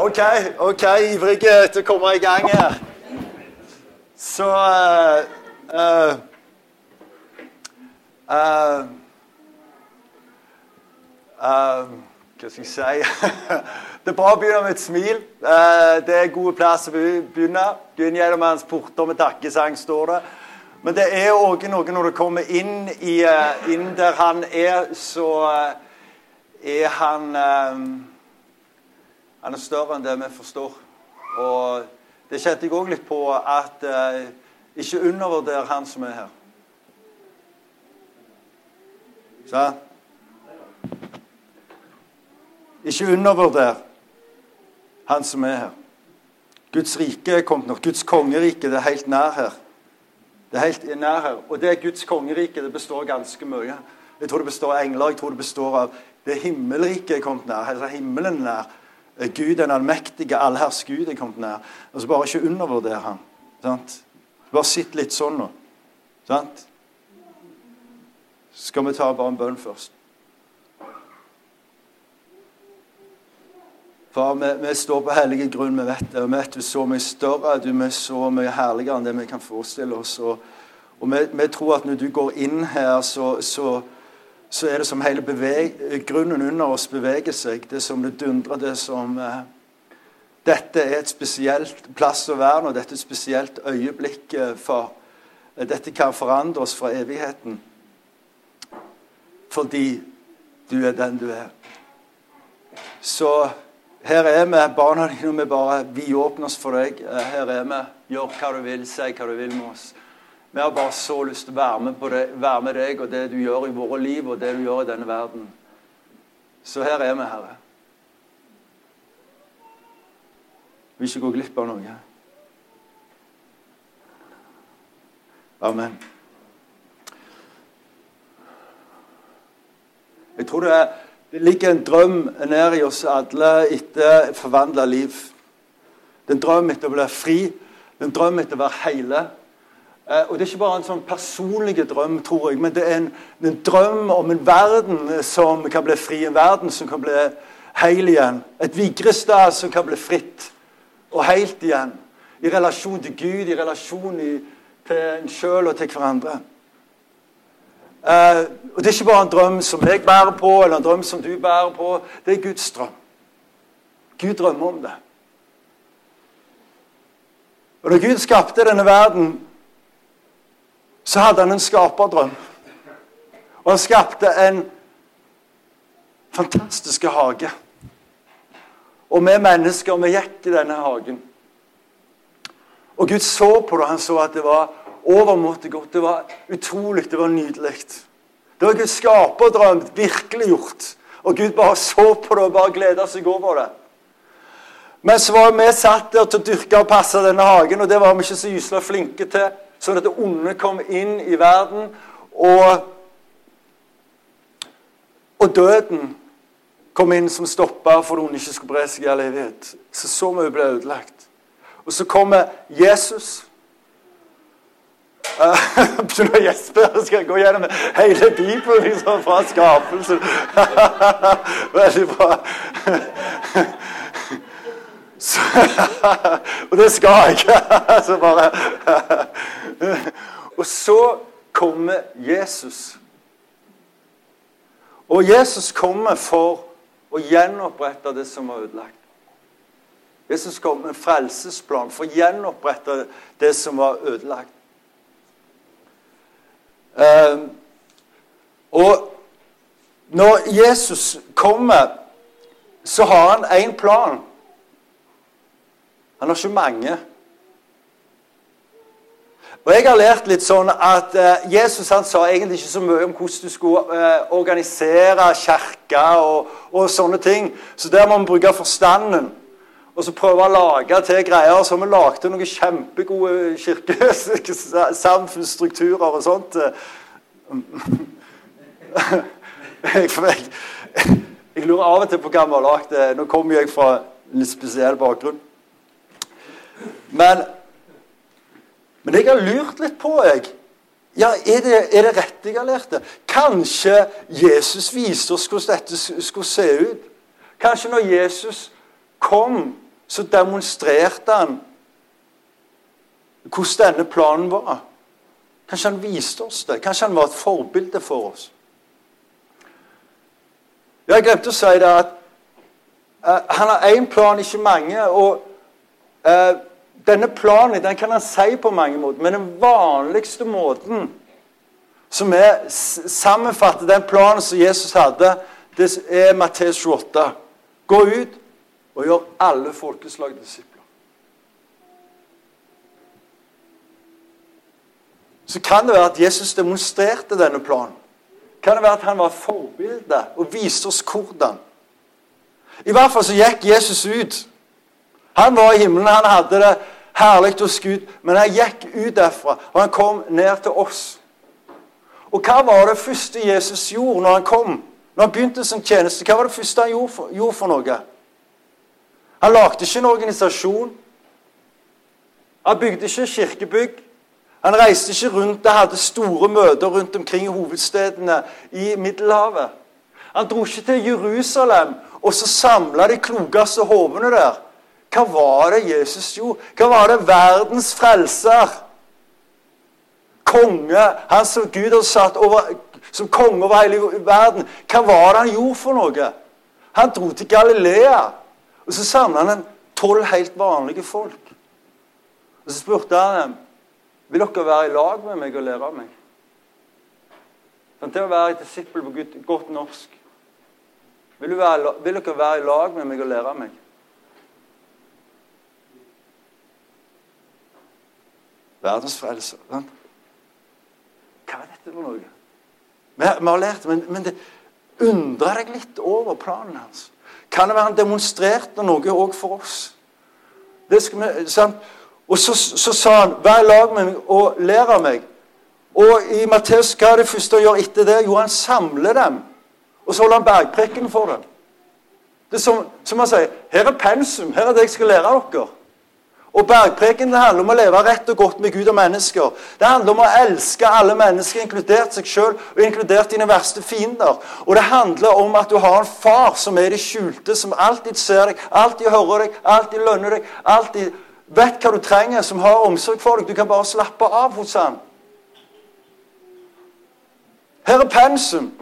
OK, ok, ivrige til å komme i gang her. Så uh, uh, uh, Hva skal jeg si? det er bra å begynne med et smil. det er gode plass å begynne. Begynn gjennom hans porter med takkesang, står det. Men det er òg noe når du kommer inn, i, inn der han er, så er han han er større enn det vi forstår. Og det kjente jeg òg litt på at eh, ikke undervurder han som er her. Sant? Ikke undervurder han som er her. Guds rike er kommet nok. Guds kongerike det er helt nær her. Det er helt nær her. Og det Guds kongerike det består ganske mye. Jeg tror det består av engler. Jeg tror det består av det himmelriket er kommet nær. Altså himmelen nær. Gud den allmektige, allherrs Gud er kommet nær. Og så bare ikke undervurder han. Sant? Bare sitt litt sånn nå. Sant? Skal vi ta bare en bønn først. Far, vi, vi, står på hellige grunn. Vi vet det. Vi vet du er så mye større, du er så mye herligere enn det vi kan forestille oss. Og, og vi, vi, tror at når du går inn her, så, så så er det som hele grunnen under oss beveger seg. Det som det dundrer, det som eh, Dette er et spesielt plass å være nå. Dette er et spesielt øyeblikk eh, for eh, Dette kan forandre oss fra evigheten. Fordi du er den du er. Så her er vi, barna dine, vi bare vi åpner oss for deg. Eh, her er vi. Gjør hva du vil, si hva du vil med oss. Vi har bare så lyst til å være med, det, være med deg og det du gjør i våre liv og det du gjør i denne verden. Så her er vi, Herre. Vi vil ikke gå glipp av noe. Amen. Jeg tror det, er, det ligger en drøm nær i oss alle etter et forvandla liv. Det er en drøm etter å bli fri, det er en drøm etter å være hele. Eh, og Det er ikke bare en sånn personlig drøm, tror jeg, men det er en, en, drøm om en verden som kan bli fri. En verden som kan bli heil igjen. Et Vigrestad som kan bli fritt og helt igjen. I relasjon til Gud, i relasjon i, til en sjøl og til hverandre. Uh, og Det er ikke bare en drøm som jeg bærer på, eller en drøm som du bærer på. Det er Guds drøm. Gud drømmer om det. Og Da Gud skapte denne verden, så hadde han en skaperdrøm. Og han skapte en fantastisk hage. Og vi mennesker vi gikk i denne hagen. Og Gud så på det. og Han så at det var overmåte godt. Det var utrolig, det var nydelig. Det var Guds skaperdrøm virkeliggjort. Og Gud bare så på det og bare gleda seg over det. Men så var vi satt der til å dyrke og passe denne hagen, og det var vi ikke så gysla flinke til. Sånn at det onde kom inn i verden, og, og døden kom inn som stoppa for det onde ikke skulle bre seg i all evighet. Så så vi ble ødelagt. Og så kommer Jesus. Begynner å gjespe Skal jeg gå gjennom hele Bibelen liksom, fra skapelsen. Veldig bra. Så, og det skal jeg ikke. Bare Og så kommer Jesus. Og Jesus kommer for å gjenopprette det som var ødelagt. Jesus kom med en frelsesplan for å gjenopprette det som var ødelagt. Um, og når Jesus kommer, så har han én plan. Han har ikke mange. Og Jeg har lært litt sånn at uh, Jesus han sa egentlig ikke så mye om hvordan du skulle uh, organisere kirka og, og, sånne ting. Så der må vi bruke forstanden. Og så prøve å lage til greier. Så vi lagde noen kjempegode kirkesamfunnsstrukturer og sånt. jeg, jeg, jeg, lurer av og til på hva vi har lagd. Nå kommer jeg fra en litt spesiell bakgrunn. Men, men jeg har lurt litt på, jeg. Ja, Er det, er det rett jeg har lært det? Kanskje Jesus viste oss hvordan dette skulle se ut? Kanskje når Jesus kom så demonstrerte han hvordan denne planen var. Kanskje han viste oss det. Kanskje han var et forbilde for oss. Jeg glemte å si det at uh, han har én plan, ikke mange. og uh, Denne planen den kan han si på mange måter, men den vanligste måten som er sammenfatter den planen som Jesus hadde, det er Matteus 28. Gå ut og gjør alle folkeslag disipler. Så kan det være at Jesus demonstrerte denne planen. Kan det være at han var forbilde og viste oss hvordan? I hvert fall så gikk Jesus ut. Han var i himmelen, han hadde det herlig hos Gud, men han gikk ut derfra, og han kom ned til oss. Og hva var det første Jesus gjorde når han kom? Når han begynte sin tjeneste, hva var det første han gjorde for, gjorde for noe? Han lagde ikke en organisasjon. Han bygde ikke kirkebygg. Han reiste ikke rundt og hadde store møter rundt omkring i hovedstedene i Middelhavet. Han dro ikke til Jerusalem og så samla de klokeste hovene der. Hva var det Jesus gjorde? Hva var det verdens frelser? Konge, han som Gud har satt over, som konge over hele verden. Hva var det han gjorde for noe? Han dro til Galilea, og så samla han tolv helt vanlige folk. Og Så spurte han dem vil dere være i lag med meg og lære av meg. Sånn, til å være et disippel på godt norsk. Vil, være, vil dere være i lag med meg og lære av meg? Verdens frelser. Sant? Hva er dette for noe? Vi, har lært men, men det undrer deg litt over planen hans. Kan det være han demonstrerte noe òg for oss? Det skal vi, sant? Og så, så sa han, 'Vær i lag med meg og lær av meg'. Og i Matteus, hva er det første han gjør etter det? Jo, han samler dem. Og så holder han bergprekken for dem. Det er som, som han sier, 'Her er pensum. Her er det jeg skal lære dere'. Og Bergpreken det handler om å leve rett og godt med Gud og mennesker. Det handler om å elske alle mennesker, inkludert seg sjøl og inkludert dine verste fiender. Og det handler om at du har en far som er i det skjulte, som alltid ser deg, alltid hører deg, alltid lønner deg, alltid vet hva du trenger, som har omsorg for deg. Du kan bare slappe av hos han. Her er pensum.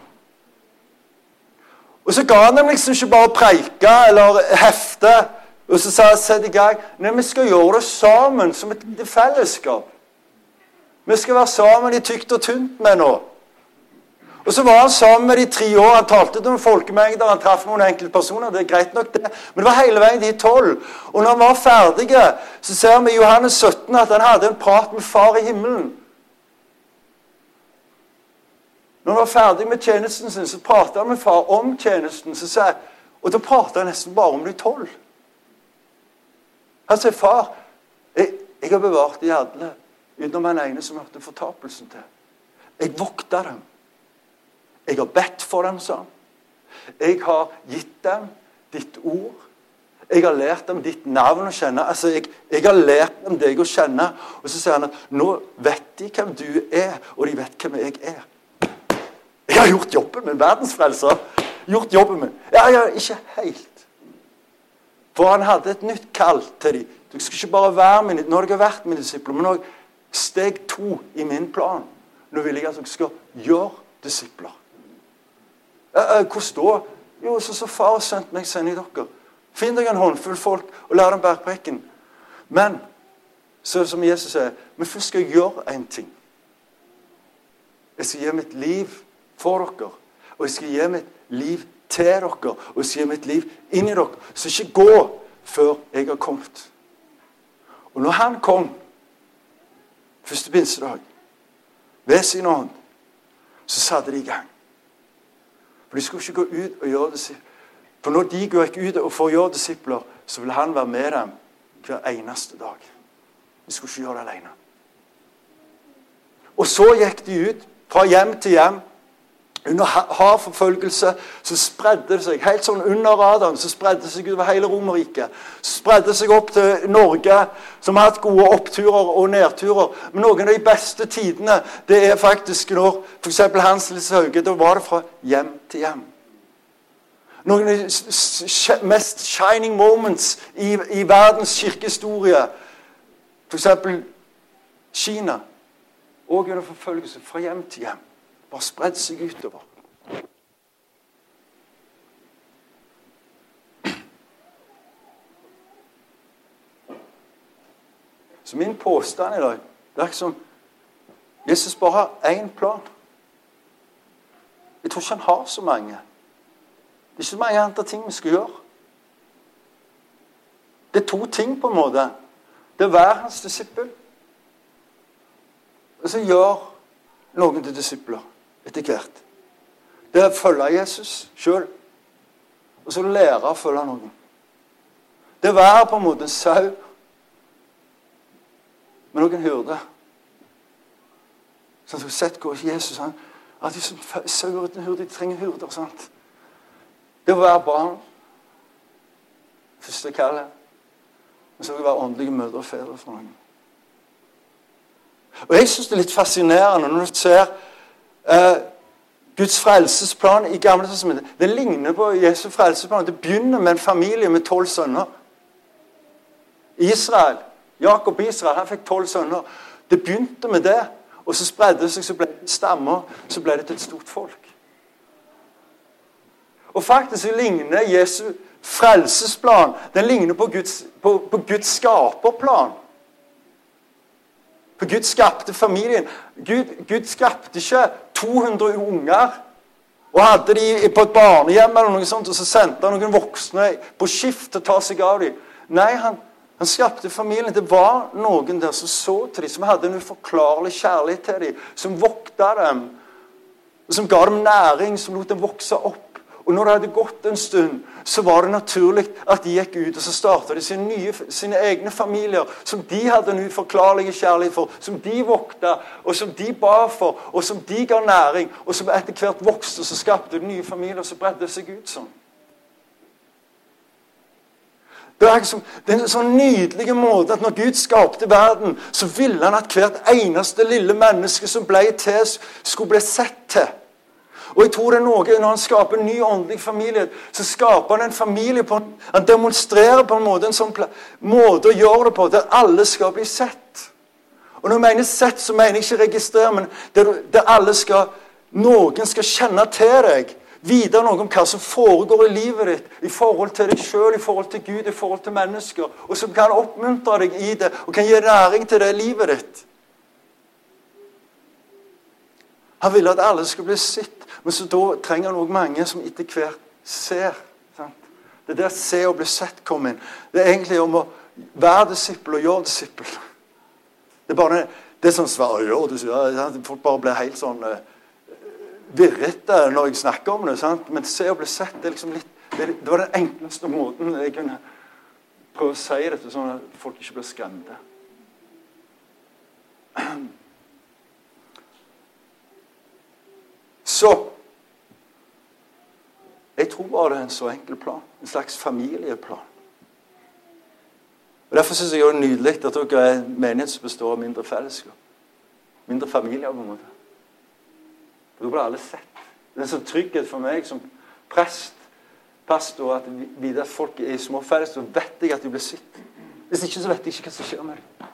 Og så ga han dem liksom ikke bare preike eller hefte, og så sa jeg sett i gang. Nei, vi skal gjøre det sammen, som et fellesskap. Vi skal være sammen i tykt og tynt med nå. Og Så var han sammen med de tre år. Han talte til noen folkemengder, han traff noen enkeltpersoner. det er greit nok det. Men det var hele veien de tolv. Og når han var ferdig, så ser vi i Johannes 17 at han hadde en prat med far i himmelen. Når han var ferdig med tjenesten sin, så pratet han med far om tjenesten. Så sa, og da pratet han nesten bare om de tolv. Han sier, 'Far, jeg, jeg har bevart de alle, utenom han ene som hørte fortapelsen til.' Jeg vokta dem. Jeg har bedt for dem, sa han. Jeg har gitt dem ditt ord. Jeg har lært dem ditt navn å kjenne. Altså, jeg, jeg, har lært dem deg å kjenne. Og så sier han at nå vet de hvem du er, og de vet hvem jeg er. Jeg har gjort jobben min, verdensfrelser. Gjort jobben min. Ja, ja, ikke helt. For han hadde et nytt kall til dem. Dere skal ikke bare være mine, Nå har dere vært mine disipler, men òg steg to i min plan. Nå vil jeg at dere skal gjøre disipler. Hvordan da? Jo, så så far og sønn meg sender jeg dere. Finn dere en håndfull folk og lær dem bergprekken. Men så som Jesus sier, men først skal jeg gjøre én ting. Jeg skal gi mitt liv for dere. Og jeg skal gi mitt liv til dere. Og gi mitt liv inn i dere. Så ikke gå før jeg har kommet. Og når han kom første pinsedag ved sin ånd, så satte de i gang. For de skulle ikke gå ut og gjøre disipler. For når de gikk ut og får gjøre disipler, så vil han være med dem hver eneste dag. De skulle ikke gjøre det alene. Og så gikk de ut fra hjem til hjem under hard forfølgelse så spredde det seg helt sånn under radaren så spredde det seg utover hele Romerriket. Spredde seg opp til Norge, som har hatt gode oppturer og nedturer. Men noen av de beste tidene det er faktisk når f.eks. Hans Lise Hauge Da var det fra hjem til hjem. Noen av de mest shining moments i, i verdens kirkehistorie. F.eks. Kina. Og under forfølgelse fra hjem til hjem. Bare spredd seg utover. Så min påstand i dag er ikke som Jesus bare har én plan. Jeg tror ikke han har så mange. Det er ikke så mange andre ting vi skal gjøre. Det er to ting, på en måte. Det er være hans disippel. Og så gjør noen til disipler etter hvert. Det er å følge Jesus sjøl. Og så lære å følge noen. Det er å være på en måte en sau med noen hyrder. Sånn, du har sett hvor Jesus han, at de som sauer uten hyrde, de trenger hyrder. sant? Det å være barn Første kallet. Men så vil det være åndelige mødre og fedre for noen. Og Jeg syns det er litt fascinerende når du ser eh, Guds frelsesplan i Gamle testamentet. Det ligner på Jesu frelsesplan. Det begynner med en familie med tolv sønner. Israel Jakob Israel han fikk tolv sønner. Det begynte med det. Og så spredde det seg, så ble det stammer, så ble det til et stort folk. Og faktisk ligner Jesu frelsesplan den ligner på Guds, på, på Guds skaperplan. For Gud skapte familien. Gud, Gud skapte ikke 200 unger og hadde de på et barnehjem, eller noe sånt, og så sendte han noen voksne på skift til å ta seg av dem. Nei, han, han skapte familien. Det var noen der som så til dem, som hadde en uforklarlig kjærlighet til dem, som vokta dem, som ga dem næring, som lot dem vokse opp. Og når det hadde gått en stund, så var det naturlig at de gikk ut og så starta de sine, sine egne familier, som de hadde en uforklarlig kjærlighet for, som de vokta, og som de ba for, og som de ga næring, og som etter hvert vokste, og så skapte de nye familier, og så bredde seg ut sånn. Det er, som, det er en sånn nydelig måte at når Gud skapte verden, så ville han at hvert eneste lille menneske som ble til, skulle bli sett til. Og jeg tror det er noe, Når han skaper en ny åndelig familie, så skaper han en familie på Han demonstrerer på en måte en sånn måte å gjøre det på der alle skal bli sett. Og Når jeg mener sett, så mener jeg ikke registrere, men der, der alle skal, noen skal kjenne til deg Vite noe om hva som foregår i livet ditt i forhold til deg sjøl, i forhold til Gud, i forhold til mennesker. Og som kan oppmuntre deg i det og kan gi næring til det livet ditt. Han ville at alle skulle bli sett, men så da trenger han òg mange som etter hvert ser. Sant? Det er der se og bli sett kom inn. Det er egentlig om å være disippel og gjøre disippel. Det er bare det er sånn svar, ja, Folk bare blir helt sånn uh, virrete når jeg snakker om det. Sant? Men se og bli sett det, liksom litt, det, det, var den enkleste måten jeg kunne prøve å si dette, sånn at folk ikke blir skremte. Så Jeg tror bare det er en så enkel plan. En slags familieplan. Og Derfor syns jeg det er nydelig at dere er en menighet som består av mindre fellesskap. Mindre familier, på en måte. Da blir alle sett. Det er en sånn trygghet for meg som prest, pastor, at vite at folk er i små så vet jeg at de blir sett. Hvis ikke, så vet jeg ikke hva som skjer med dem.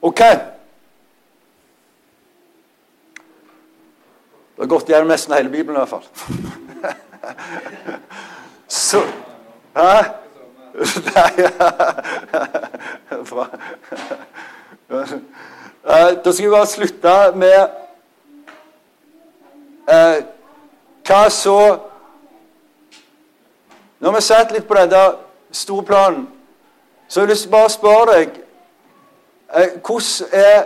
OK. Det har gått gjennom nesten hele Bibelen i hvert fall. Så Hæ? Nei Bra. Da skal vi bare slutte med eh, hva så Når vi har sett litt på denne store planen, så har jeg lyst til bare å spørre deg eh, hvordan er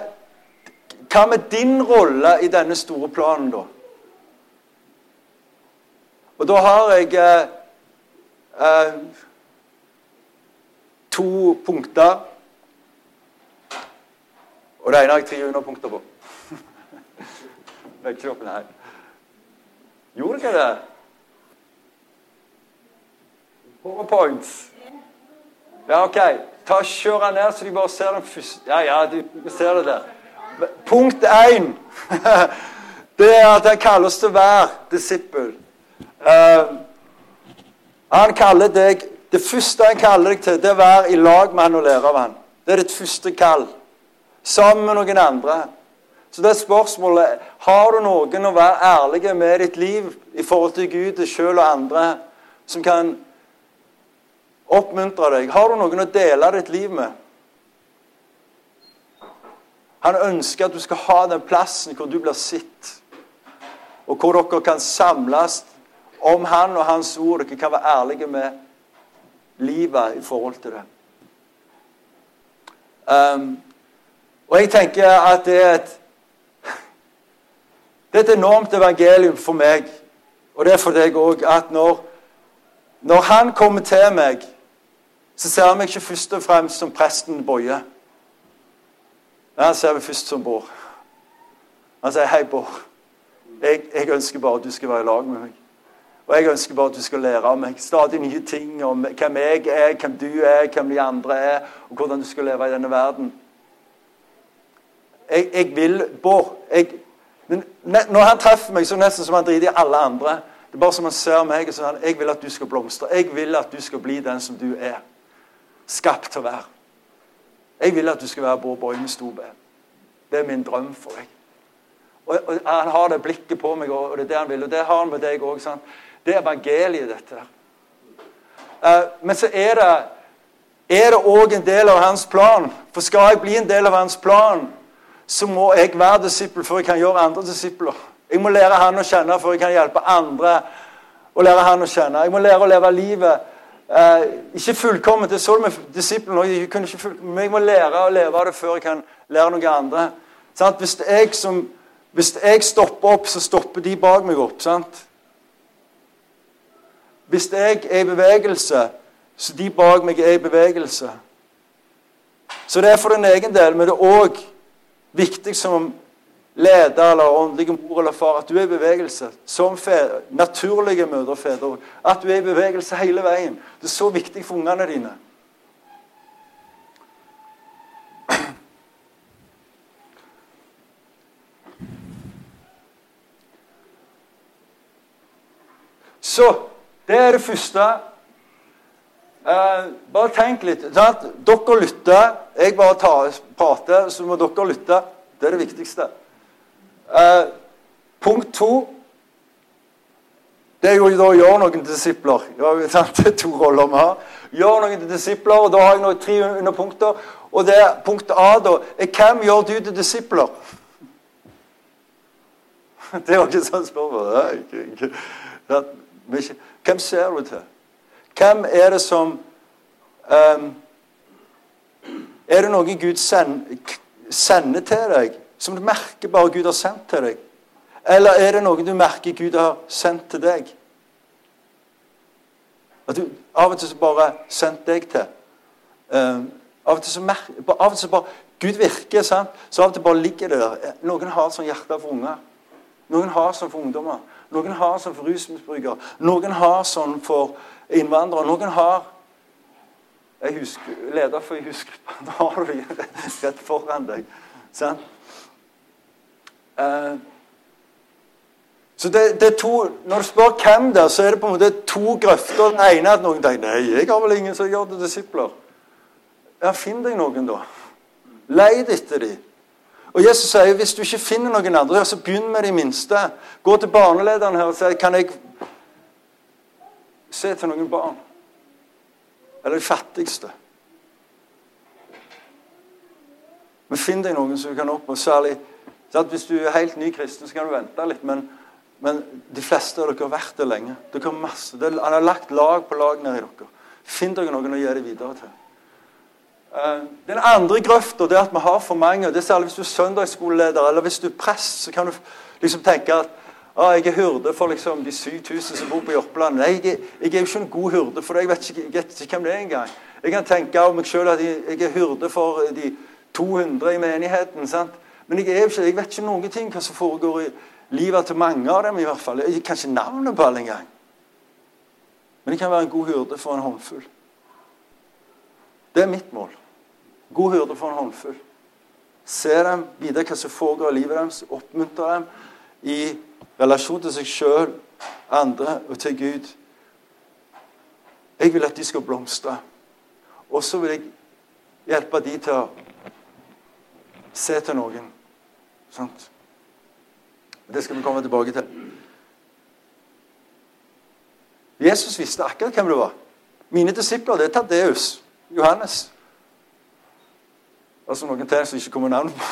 Hva med din rolle i denne store planen, da? Og da har jeg eh, eh, to punkter. Og det ene har jeg 300 punkter på. Opp her. Gjorde ikke det? Powerpoints. Ja, OK. Ta Kjør den ned, så de bare ser den første Ja, ja, de ser det der. Punkt én det er at jeg kalles til å være disippel. Uh, Han kaller deg, Det første han kaller deg til, det er å være i lag med han og lære av han. Det er ditt første kall. Sammen med noen andre. Så det er spørsmålet har du noen å være ærlige med ditt liv i forhold til Gud, deg sjøl og andre, som kan oppmuntre deg? Har du noen å dele ditt liv med? Han ønsker at du skal ha den plassen hvor du blir sett, og hvor dere kan samles om han og hans ord. Dere kan være ærlige med livet i forhold til det. Um, og jeg tenker at det er et det er et enormt evangelium for meg, og det er for deg òg, at når, når han kommer til meg, så ser han meg ikke først og fremst som presten Boje. Men han ser meg først som Bård. Han sier, 'Hei, Bård. Jeg, jeg, ønsker bare at du skal være i lag med meg.' Og jeg ønsker bare at du skal lære meg stadig nye ting om hvem jeg er, hvem du er, hvem de andre er, og hvordan du skal leve i denne verden. Jeg, jeg vil Bård Når han treffer meg, så er det nesten som han driter i alle andre. Det er bare som han ser meg og sier jeg vil at du skal blomstre. Jeg vil at du skal bli den som du er. Skapt til å være. Jeg vil at du skal være Bård Boje Stobe. Det er min drøm for deg. Og, og, Han har det blikket på meg, og det er det han vil. Og det har han med deg òg. Det er evangeliet, dette. Uh, men så er det er det òg en del av hans plan. For skal jeg bli en del av hans plan, så må jeg være disippel før jeg kan gjøre andre disipler. Jeg må lære han å kjenne før jeg kan hjelpe andre å lære han å kjenne. Jeg må lære å leve livet Eh, ikke fullkomment. Det så du med disiplene. Men jeg må lære å leve av det før jeg kan lære noe andre. Hvis, jeg som, hvis jeg stopper opp, så stopper de bak meg opp. sant? Hvis jeg er i bevegelse, så de bak meg er i bevegelse. Så det er for din egen del, men det er òg viktig som leder eller åndelig mor eller far, at du er i bevegelse. Som fedre, naturlige mødre og fedre. At du er i bevegelse hele veien. Det er så viktig for ungene dine. Så det er det første. Eh, bare tenk litt. Sant? Dere lytter. Jeg bare tar, prater, så må dere lytte. Det er det viktigste. Eh, punkt to det er jo da å gjøre noen disipler. Ja, det er to roller vi har. Gjør noen disipler, og Da har jeg noen tre underpunkter. Og det er Punkt A da, er hvem gjør du til disipler? Det var ikke sånn spørsmål. Hvem ser du til? Hvem er det som um, Er det noen Gud sender til deg som du merker bare Gud har sendt til deg? Eller er det noe du merker Gud har sendt til deg? At du av og til så bare sendt deg til. Um, av og til så merker, av og til så bare Gud virker, sant? så av og til bare ligger det der. Noen har sånn hjerte for unger. Noen har sånn for ungdommer. Noen har sånn for rusmisbrukere. Noen har sånn for innvandrere. Noen har Jeg husker, leder for husgruppa. Da har du det rett foran deg. Sånn. Eh, så det, det, to, Når du spør hvem det er, så er det på en måte to grøfter. Den ene er at noen tenker nei, jeg har vel ingen som gjør det disipler. Ja, Finn deg noen, da. Leid etter dem. Og Jesus sier hvis du ikke finner noen andre, så begynn med de minste. Gå til barnelederen her og si kan jeg se til noen barn. Eller de fattigste. Men finn deg noen som du kan oppnå. Særlig så hvis du er helt ny kristen, så kan du vente litt. Men, men de fleste av dere har vært det lenge. Dere har masse, Han har lagt lag på lag nedi dere. Finn dere noen å gi det videre til. Uh, den andre grøfta er at vi har for mange. det er Særlig hvis du er søndagsskoleleder eller hvis du er prest, så kan du liksom tenke at ah, jeg er hyrde for liksom, de 7000 som bor på Jørpeland. Nei, jeg, jeg, er jo ikke en god hyrde, for jeg vet ikke, jeg vet ikke hvem det er engang. Jeg kan tenke om meg sjøl at jeg, jeg, er hyrde for de 200 i menigheten. sant? Men jeg, ikke, jeg vet ikke noen ting hva som foregår i livet til mange av dem. i hvert fall. Jeg kan ikke navnet på alle engang. Men jeg kan være en god hyrde for en håndfull. Det er mitt mål. God hyrde for en håndfull. Se dem, vite hva som foregår i livet deres, oppmuntre dem i relasjon til seg sjøl, andre og til Gud. Jeg vil at de skal blomstre. Og så vil jeg hjelpe de til å se til noen. Sant? Det skal vi komme tilbake til. Jesus visste akkurat hvem det var. Mine disipler det er Tadeus, Johannes. Altså noen til som ikke kommer navn på.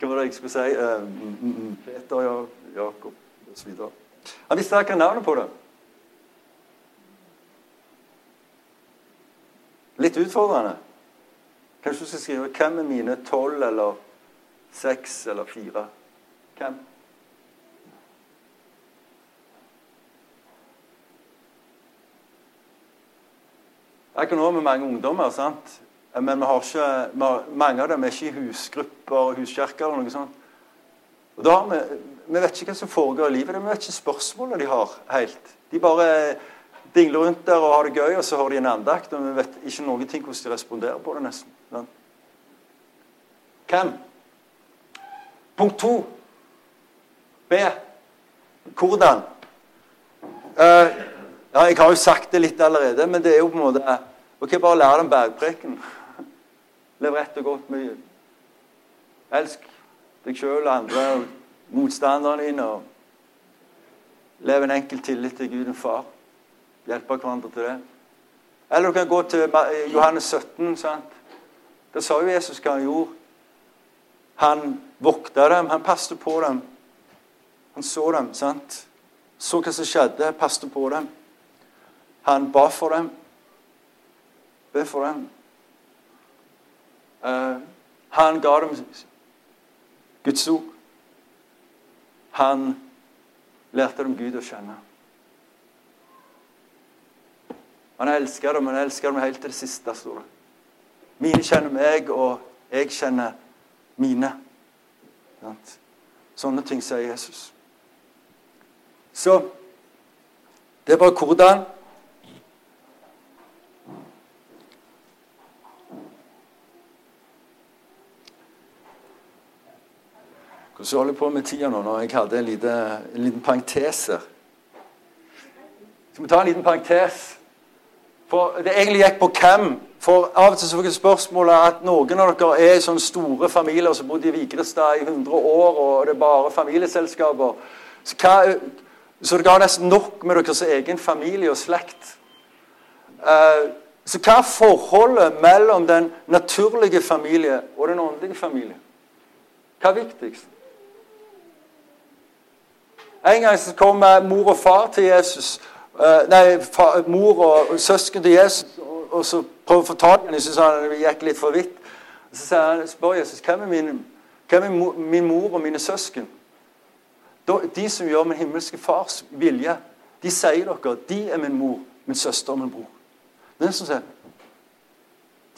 Hva var det jeg skulle si? Uh, Peter, ja, Jakob osv. Han visste ikke navnet på det. Litt utfordrende. Kanskje du skal skrive 'Hvem er mine tolv eller seks eller fire'? Hvem? Jeg nå har med mange ungdommer, sant? Men vi har ikke, vi har, mange av dem er ikke i husgrupper og huskirker. eller noe sånt. Og da har vi, vi vet ikke hva som foregår i livet. Vi vet ikke spørsmålene de har helt. De bare dingler rundt der og har det gøy, og så har de en andakt, og vi vet ikke noen ting hvordan de responderer på det, nesten. Sant? Hvem? Punkt to. B. Hvordan? Uh, ja, jeg har jo sagt det litt allerede, men det er jo på en måte Ok, bare lær den bergpreken. Lev rett og godt med Gud. Elsk deg sjøl og andre og motstanderne dine. og Lev en enkel tillit til Gud en far. Hjelpe hverandre til det. Eller du kan gå til Johannes 17. sant? Der sa jo Jesus hva han gjorde. Han vokta dem, han passet på dem. Han så dem, sant? Så hva som skjedde, passet på dem. Han ba for dem. Be for dem. Uh, han ga dem Guds ord. Han lærte dem Gud å kjenne. Han elsker dem, han elsker dem helt til det siste. store. Mine kjenner meg, og jeg kjenner mine. Sånne ting sier Jesus. Så det er bare hvordan. Hvordan holder jeg på med tida nå når jeg hadde en, lite, en liten parentes her? Skal vi ta en liten parentes? For det egentlig gikk på hvem. For av og til så fikk jeg spørsmålet at noen av dere er i sånne store familier som bodde i Vigrestad i 100 år, og det er bare familieselskaper. Så, hva, så dere har nesten nok med deres egen familie og slekt. Uh, så hva er forholdet mellom den naturlige familie og den åndelige familie? Hva er viktigst? En gang så kom mor og far til Jesus Eh, nei, far, mor og, søsken til Jesus, og, og så prøver å få tak i ham. Jeg han det gikk litt for vidt. Så han, spør Jesus hvem er, min, hvem er min mor og mine søsken. De som gjør min himmelske fars vilje, de sier dere de er min mor, min søster og min bror. Den som sier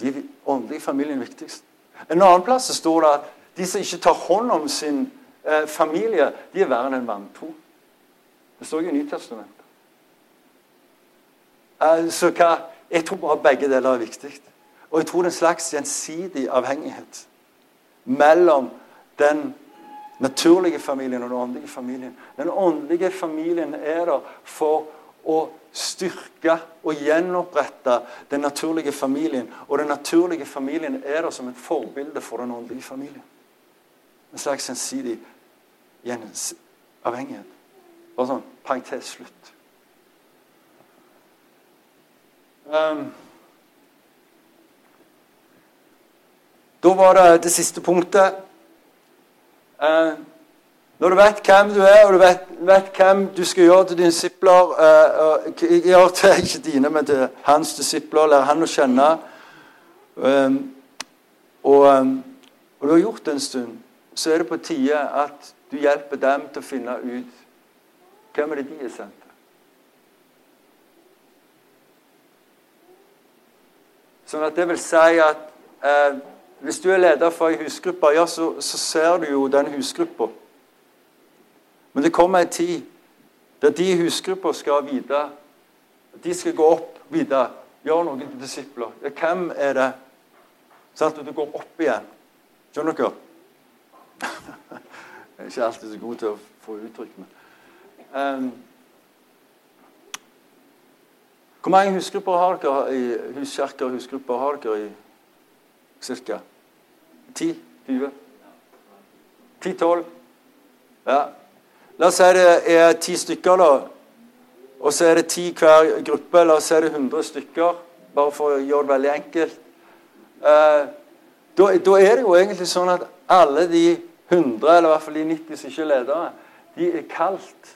de åndelige familien er viktigst. En annen plass står det at de som ikke tar hånd om sin eh, familie, de er verre enn en vantro. Det står jo i Nytestamentet. Eh, så hva, jeg tror bare begge deler er viktig. Og jeg tror det er en slags gjensidig avhengighet mellom den naturlige familien og den åndelige familien. Den åndelige familien er der for å styrke og gjenopprette den naturlige familien. Og den naturlige familien er der som et forbilde for den åndelige familien. En slags gjensidig avhengighet. Bare sånn parentes slutt. Um, da var det det siste punktet. Uh, når du vet hvem du er, og du vet, vet hvem du skal gjøre til dine disipler uh, uh, Gjør til ikke dine, men til hans disipler. Lær han å kjenne. Um, og, um, og du har gjort det en stund, så er det på tide at du hjelper dem til å finne ut hvem er det de er sendt til. Sånn at det vil si at eh, hvis du er leder for ei husgruppe, ja, så, så, ser du jo den husgruppa. Men det kommer en tid der de husgrupper skal vite De skal gå opp videre, gjøre noen disipler. Ja, hvem er det? Sånn at du går opp igjen. Skjønner dere? Jeg er ikke alltid så god til å få uttrykk, men um, Hvor mange husgrupper har dere i huskjerker og husgrupper har dere i cirka? 10? 20? 10-12? Ja. La oss si det er ti stykker, da. Og så er det ti hver gruppe. La oss si det er 100 stykker, bare for å gjøre det veldig enkelt. Uh, da, da, er det jo egentlig sånn at alle de 100, eller i hvert fall de 90 som ikke er ledere, de er kalt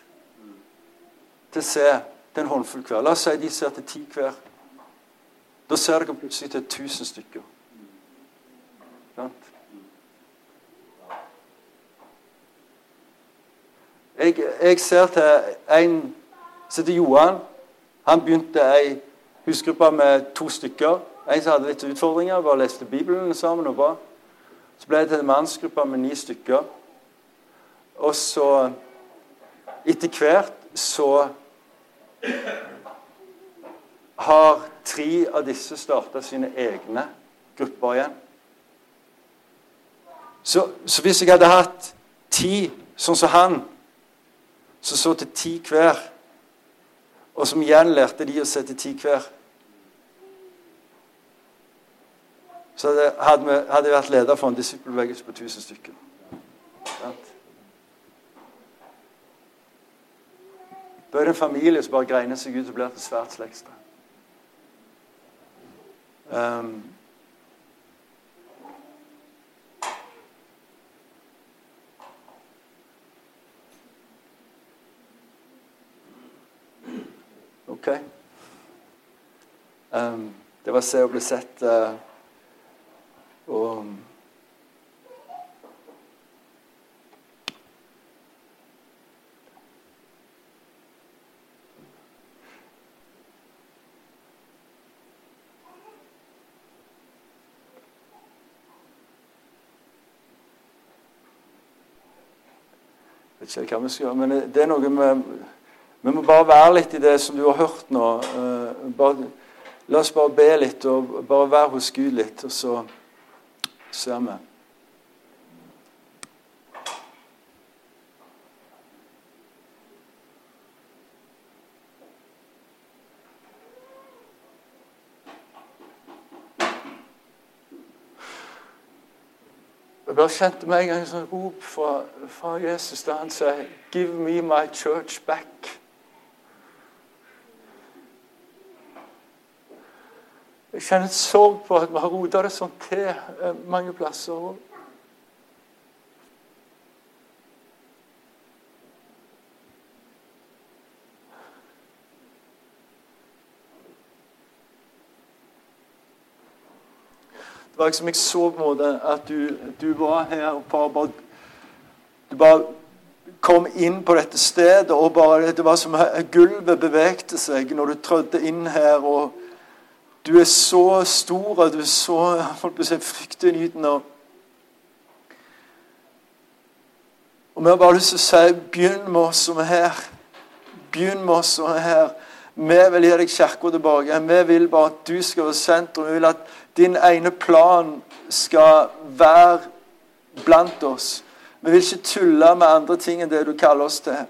til å se til en håndfull hver. La oss si de ser til ti hver. Da ser dere plutselig til 1000 stykker. Jeg, jeg, ser til en som heter Johan. Han begynte ei husgruppe med to stykker. En som hadde litt utfordringer, bare leste Bibelen sammen og ba. Så ble det til en mannsgruppe med ni stykker. Og så, etter hvert, så har tre av disse starta sine egne grupper igjen. Så, så, hvis jeg hadde hatt ti sånn som han, som så til ti hver, og som igjen lærte de å se til ti hver Så hadde, hadde, hadde jeg vært leder for en disippelbevegelse på 1000 stykker. Da er det en familie som bare greiner seg ut og blir til svært slektstre. Um, OK. Um, det var se og bli sett. Uh, og vet ikke hva vi skal gjøre, men det er noe med Vi må bare være litt i det som du har hørt nå. Eh, bare, la oss bare be litt og bare være hos Gud litt, og så Jeg bare kjente meg en sånn rop fra, fra Jesus da han sier 'Give me my church back'. Jeg kjenner et sorg på at vi har rota det sånn til mange plasser. Det var liksom jeg så på en måte at du, du var her og bare, Du bare kom inn på dette stedet, og bare, det var som gulvet bevegte seg når du trødde inn her. og Du er så stor, og du er så å si, fryktinngytende. Og vi har bare lyst til å si begynn med oss som er her. Begynn med oss som er her. Vi vil gi deg kirka tilbake. Vi vil bare at du skal være sentrum. Vi vil at din ene plan skal være blant oss. Vi vil ikke tulle med andre ting enn det du kaller oss til.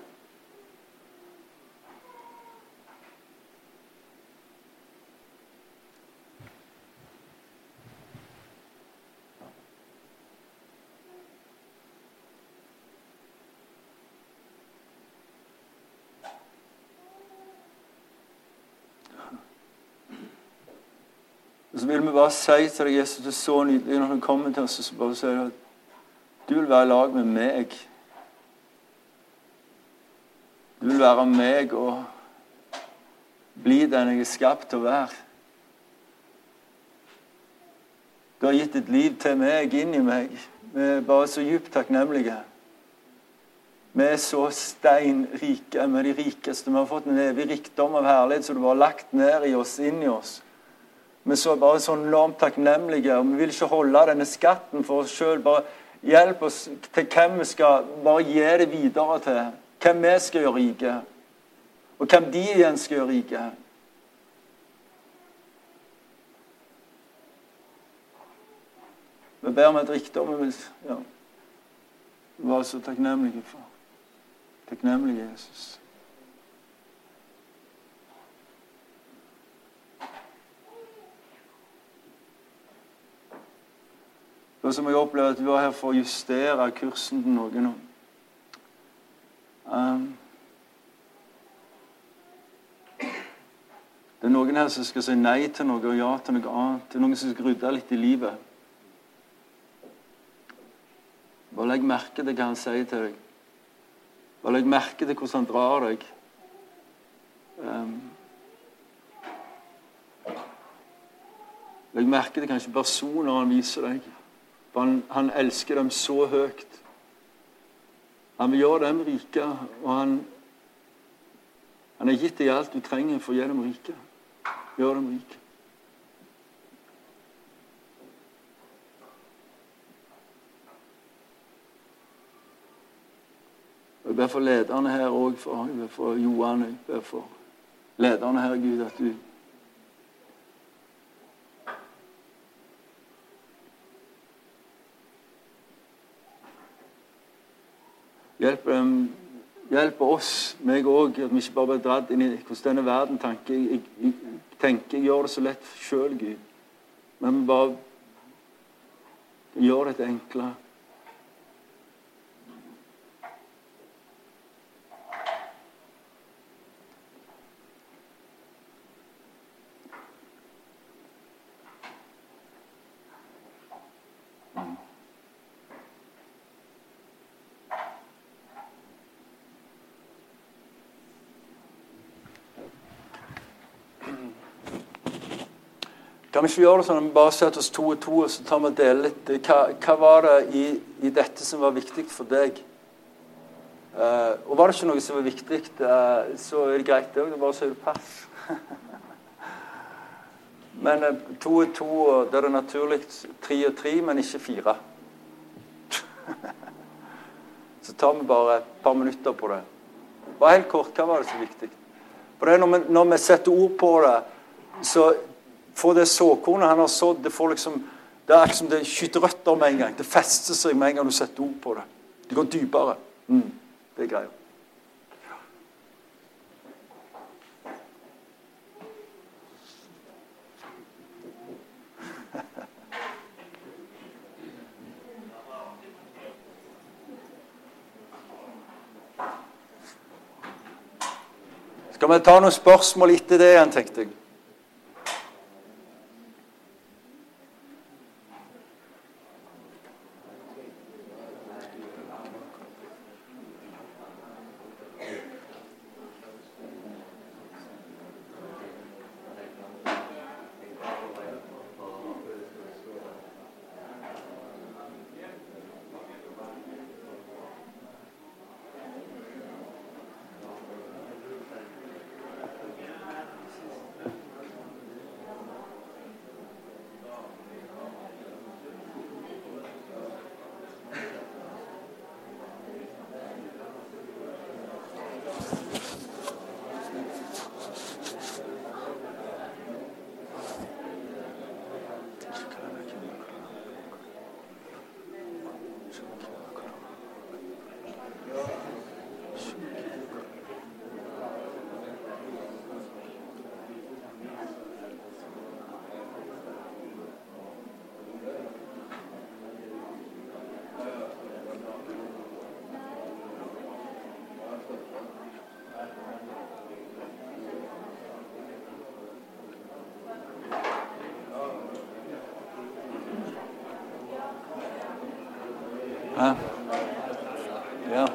Og så vil vi bare si til deg, Jesus, det er så nydelig når du kommer til oss og bare sier du at du vil være i lag med meg. Du vil være meg og bli den jeg er skapt til å være. Du har gitt ditt liv til meg, inn i meg. Vi er bare så djupt takknemlige. Vi er så steinrike. Vi er de rikeste. Vi har fått en evig rikdom av herlighet som du har lagt ned i oss, inn i oss. Vi så bare sånn enormt takknemlige, vi vil ikke holde denne skatten for oss sjøl. Bare hjelp oss til hvem vi skal bare gi det videre til. Hvem vi skal gjøre rike, og hvem de igjen skal gjøre rike. Vi ber om et rikdom vi ja, være så takknemlige for. Takknemlige Jesus. Og så må jeg oppleve at du var her for å justere kursen til noen. Um, det er noen her som skal si nei til noe og ja til noe annet. Det er noen som skal rydde litt i livet. Bare legg merke til hva han sier til deg. Bare legg merke til hvordan han drar deg. Um, legg merke til kanskje personer han viser deg. For han, han elsker dem så høyt. Han vil gjøre dem rike, og han, han har gitt deg alt du trenger for å gjøre dem rike. Gjøre dem rike. Jeg ber for lederne her òg, for, for Johan. Jeg ber for lederne her, Gud, at du Hjelp, um, hjelp oss, meg òg, at vi ikke bare blir dratt inn i hvordan denne verden tenker. Jeg, jeg, tenker jeg gjør det så lett sjøl, Gud. Men vi bare gjør det til Kan vi ikke gjøre det sånn at vi bare setter oss to og to og så tar vi og deler litt? Hva, hva var det i, i, dette som var viktig for deg? Uh, og var det ikke noe som var viktig, uh, så er det greit, det òg. Bare sier du pass. men uh, to og to, og er det naturlig tre og tre, men ikke fire. så tar vi bare et par minutter på det. Bare helt kort, hva var det som var viktig? For det er når vi, når vi setter ord på det, så få det såkornet han har sådd Det får liksom, det er akkurat som det skyter røtter med en gang. Det fester seg med en gang du setter ord på det. Det går dypere. Mm, det er greia. Skal vi ta noen spørsmål etter det igjen, tenkte jeg. Hæ? Ja.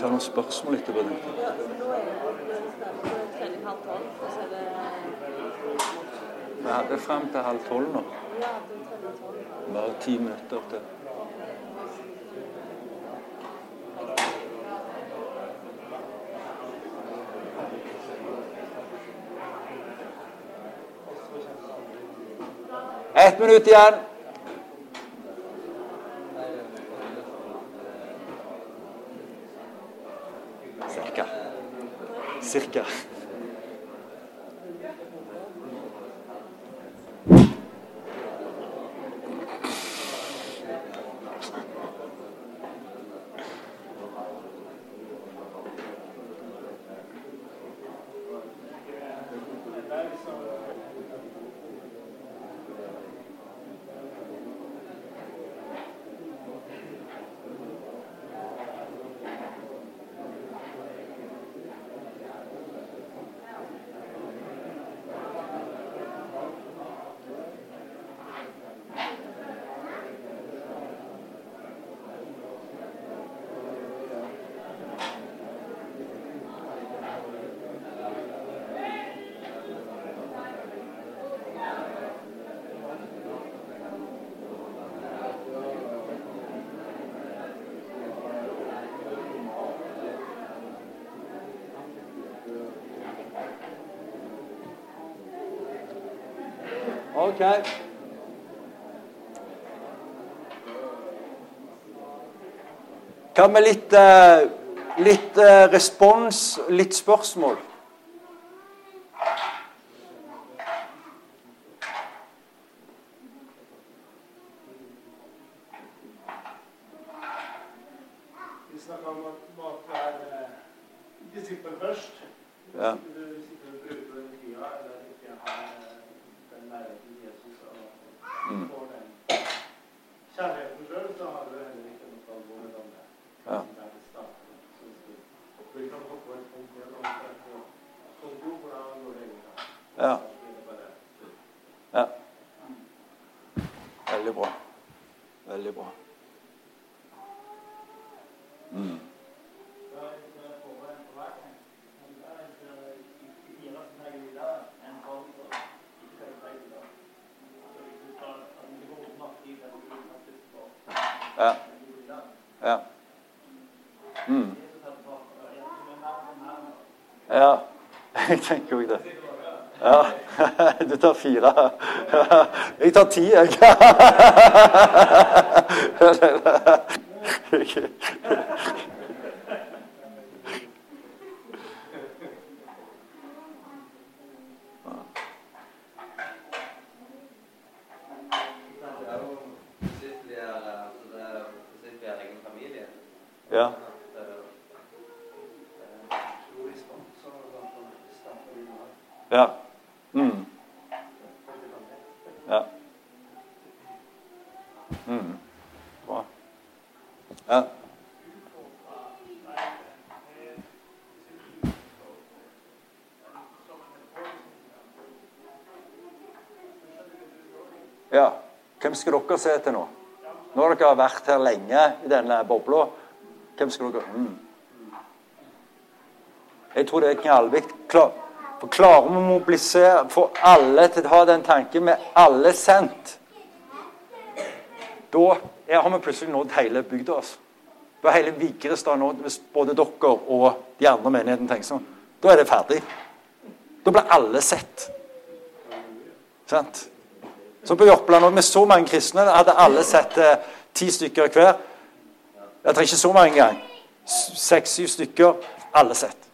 Ta noen spørsmål etterpå. Er er Vi hadde frem til halv tolv nå. Bare ti minutter til. Ett minutt igjen. Yeah. OK. Hva med litt, eh, litt eh, respons, litt spørsmål? Vi snakka om at du må være eh, disippel først. Ja. Hvis ikke du hvis ikke du bruker den tida, eller ikke har eh, den nærheten til Jesus og Mm. får den kjærligheten sjøl, så har du heller ikke noe å gå med det andre. Ja. Der det starter. Så hvis du- Vi kan hoppe et punkt igjen og så på punkt to, for da går det egentlig an. Ja. Så blir det bare slutt. ja. Veldig bra. Veldig bra. Mm. Ja. Ja. Mm. Ja, jeg tenker jeg det. Ja. Du tar fire. Jeg tar ti, jeg. Det er jo sist vi er, altså det er sist vi er egen familie. Ja. Det er jo Eh, Stor respons, og da starter vi med Ja. Mm. Ja. Mm. Bra. Ja. Ja. Hvem skal dere se til nå? Dere har vært her lenge i denne bobla, hvem skal dere mm. Jeg tror det er knallviktig. Klar, for klarer vi å mobilisere, få alle til å ha den tanken med alle sendt, da har vi plutselig nådd hele bygda. Altså. Er hele Vigrestad nådd, hvis både dere og de andre menighetene tenker sånn. Da er det ferdig. Da blir alle sett. Sant? Så på Jørpeland, med så mange kristne, hadde alle sett eh, ti stykker hver. Jeg trenger ikke så mange engang. Seks-syv stykker. Alle sett.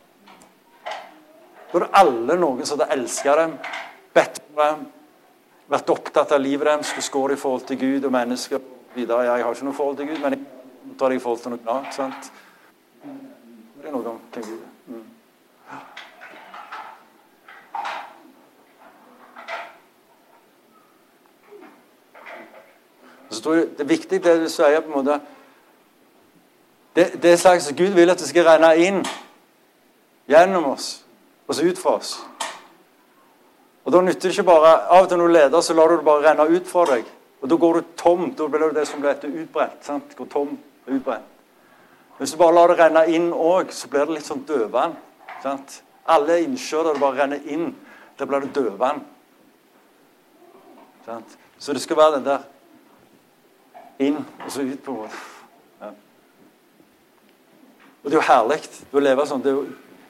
Da er det alle noen som hadde elska dem, bedt for dem, vært opptatt av livet deres, skulle skåre i forhold til Gud og mennesker videre. Jeg har ikke noe forhold til Gud, men jeg tar det i forhold til noe annet. sant? Det er noe om hvem Gud er. Mm. Så tror jeg Det er viktig det du sier, på en måte Det, det er slags Gud vil at det skal renne inn gjennom oss og så ut fra oss. Og Da nytter det ikke bare Av og til når du leder, så lar du det bare renne ut fra deg. Og Da går du tom. Da blir det det som blir utbrent. sant? Går tom og utbrent. Hvis du bare lar det renne inn òg, så blir det litt sånn dødvann. sant? Alle innsjøer der det bare renner inn, der blir det dødvann. Så det skal være den der inn og så ut, på en måte. Ja. Og det er jo herlig å leve sånn. Det er jo,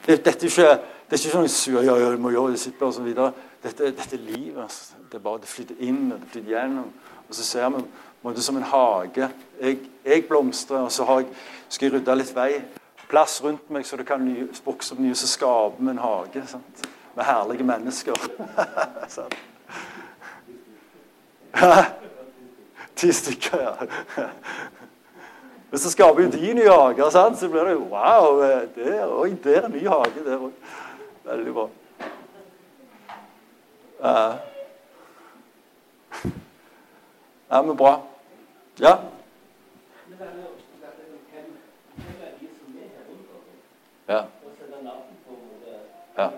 det, dette er ikke, det er ikke sånn ja, ja, må gjøre og så. Dette, dette er livet. Altså. Det er bare det flytter inn og det flytter gjennom. Og så ser vi måte som en hage. Jeg, jeg blomstrer, og så jeg, skal jeg rydde litt vei. Plass rundt meg så det kan vokse opp nye, så skaper vi en hage. Sant? Med herlige mennesker. sant? Ti stykker, ja. Men så skaper jo de nye hager, sant? så blir det jo wow. Der, oi, der er ny hage. der også. Veldig bra. Ja. ja, men bra. Ja. Ja. Ja.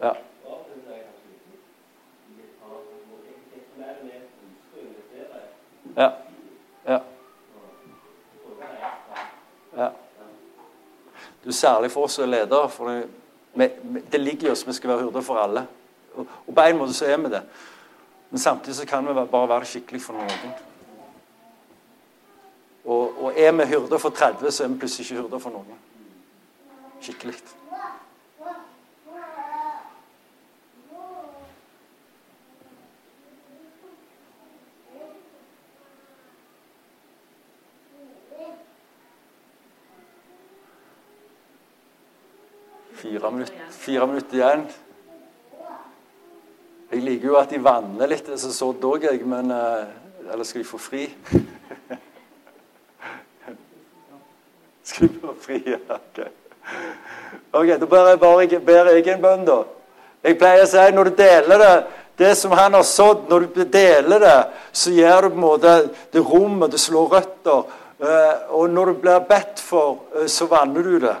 er Ja. Ja. ja. Du, Særlig for oss som er ledere. for det, det ligger i oss vi skal være hyrder for alle. Og, og på en måte så er vi det. Men samtidig så kan vi bare være skikkelig for noen. Og, og er vi hyrder for 30, så er vi plutselig ikke hyrder for noen. Skikkelig. Fire minutter, fire minutter igjen. Jeg liker jo at de vanner litt, så så dog jeg, men eh, Eller skal de få fri? skal de få fri? Ok. Ok, Da ber jeg bare ber jeg en bønn, da. Jeg pleier å si når du deler det det som han har sådd, når du deler det, så gjør du på en måte det rommet, det slår røtter. Eh, og når du blir bedt for, eh, så vanner du det.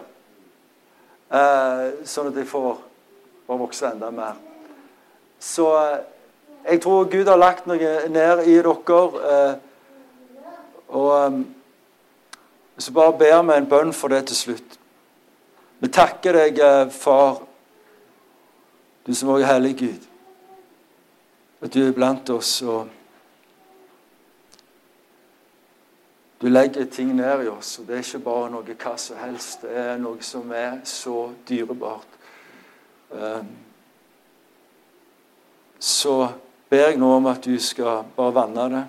Eh, sånn at de får, bare vokse enda mer. Så eh, jeg tror Gud har lagt noe ned i dere. Eh, og så bare ber vi en bønn for det til slutt. Vi takker deg, Far, du som også er hellig Gud, at du er blant oss. og Du legger ting ned i oss, og det er ikke bare noe hva som helst. Det er noe som er så dyrebart. Um, så ber jeg nå om at du skal bare vanne det.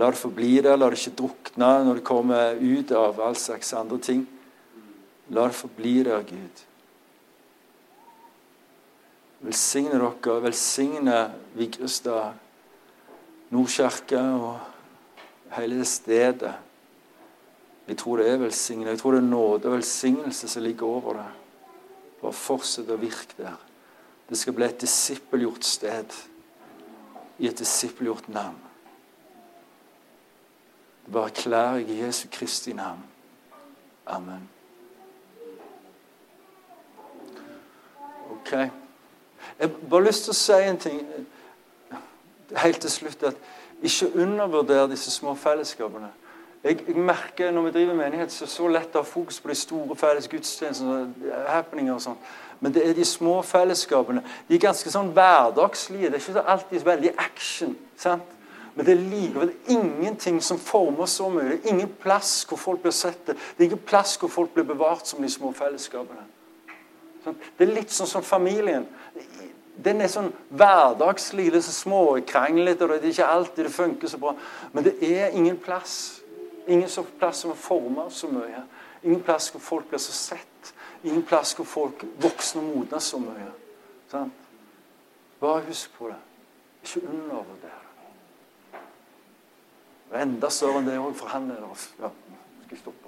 La det forbli der, la det ikke drukne når det kommer ut av all slags andre ting. La det forbli der, Gud. Velsigne dere, velsigne Vigrestad, Nordkirke og hele det stedet. Jeg tror det er velsignet. Jeg tror det er nåde og velsignelse som ligger over det. Bare fortsett å virke der. Det skal bli et disippelgjort sted i et disippelgjort navn. Det bare erklærer jeg i Jesu Kristi navn. Amen. Ok. Jeg har bare lyst til å si en ting helt til slutt. at Ikke undervurder disse små fellesskapene. Jeg, jeg, merker Når vi driver menighet, så er det så lett å ha fokus på de store felles gudstjenestene. happeninger og sånt. Men det er de små fellesskapene. De er ganske sånn hverdagslige. Det er ikke alltid veldig action. sant? Men det er likevel ingenting som former så mye. Det er ingen plass hvor folk blir sett. Det er ingen plass hvor folk blir bevart som de små fellesskapene. Sånn? Det er litt sånn som familien. Den er sånn hverdagslig, litt så småkranglete, og det er ikke alltid det funker så bra. Men det er ingen plass. Ingen plass som former så mye. Ingen plass hvor folk blir så sett. Ingen plass hvor folk voksne og modner så mye. Sant? Bare husk på det. Ikke undervurder det. Det er enda større enn det òg, for han er der. Ja, skal jeg stoppe.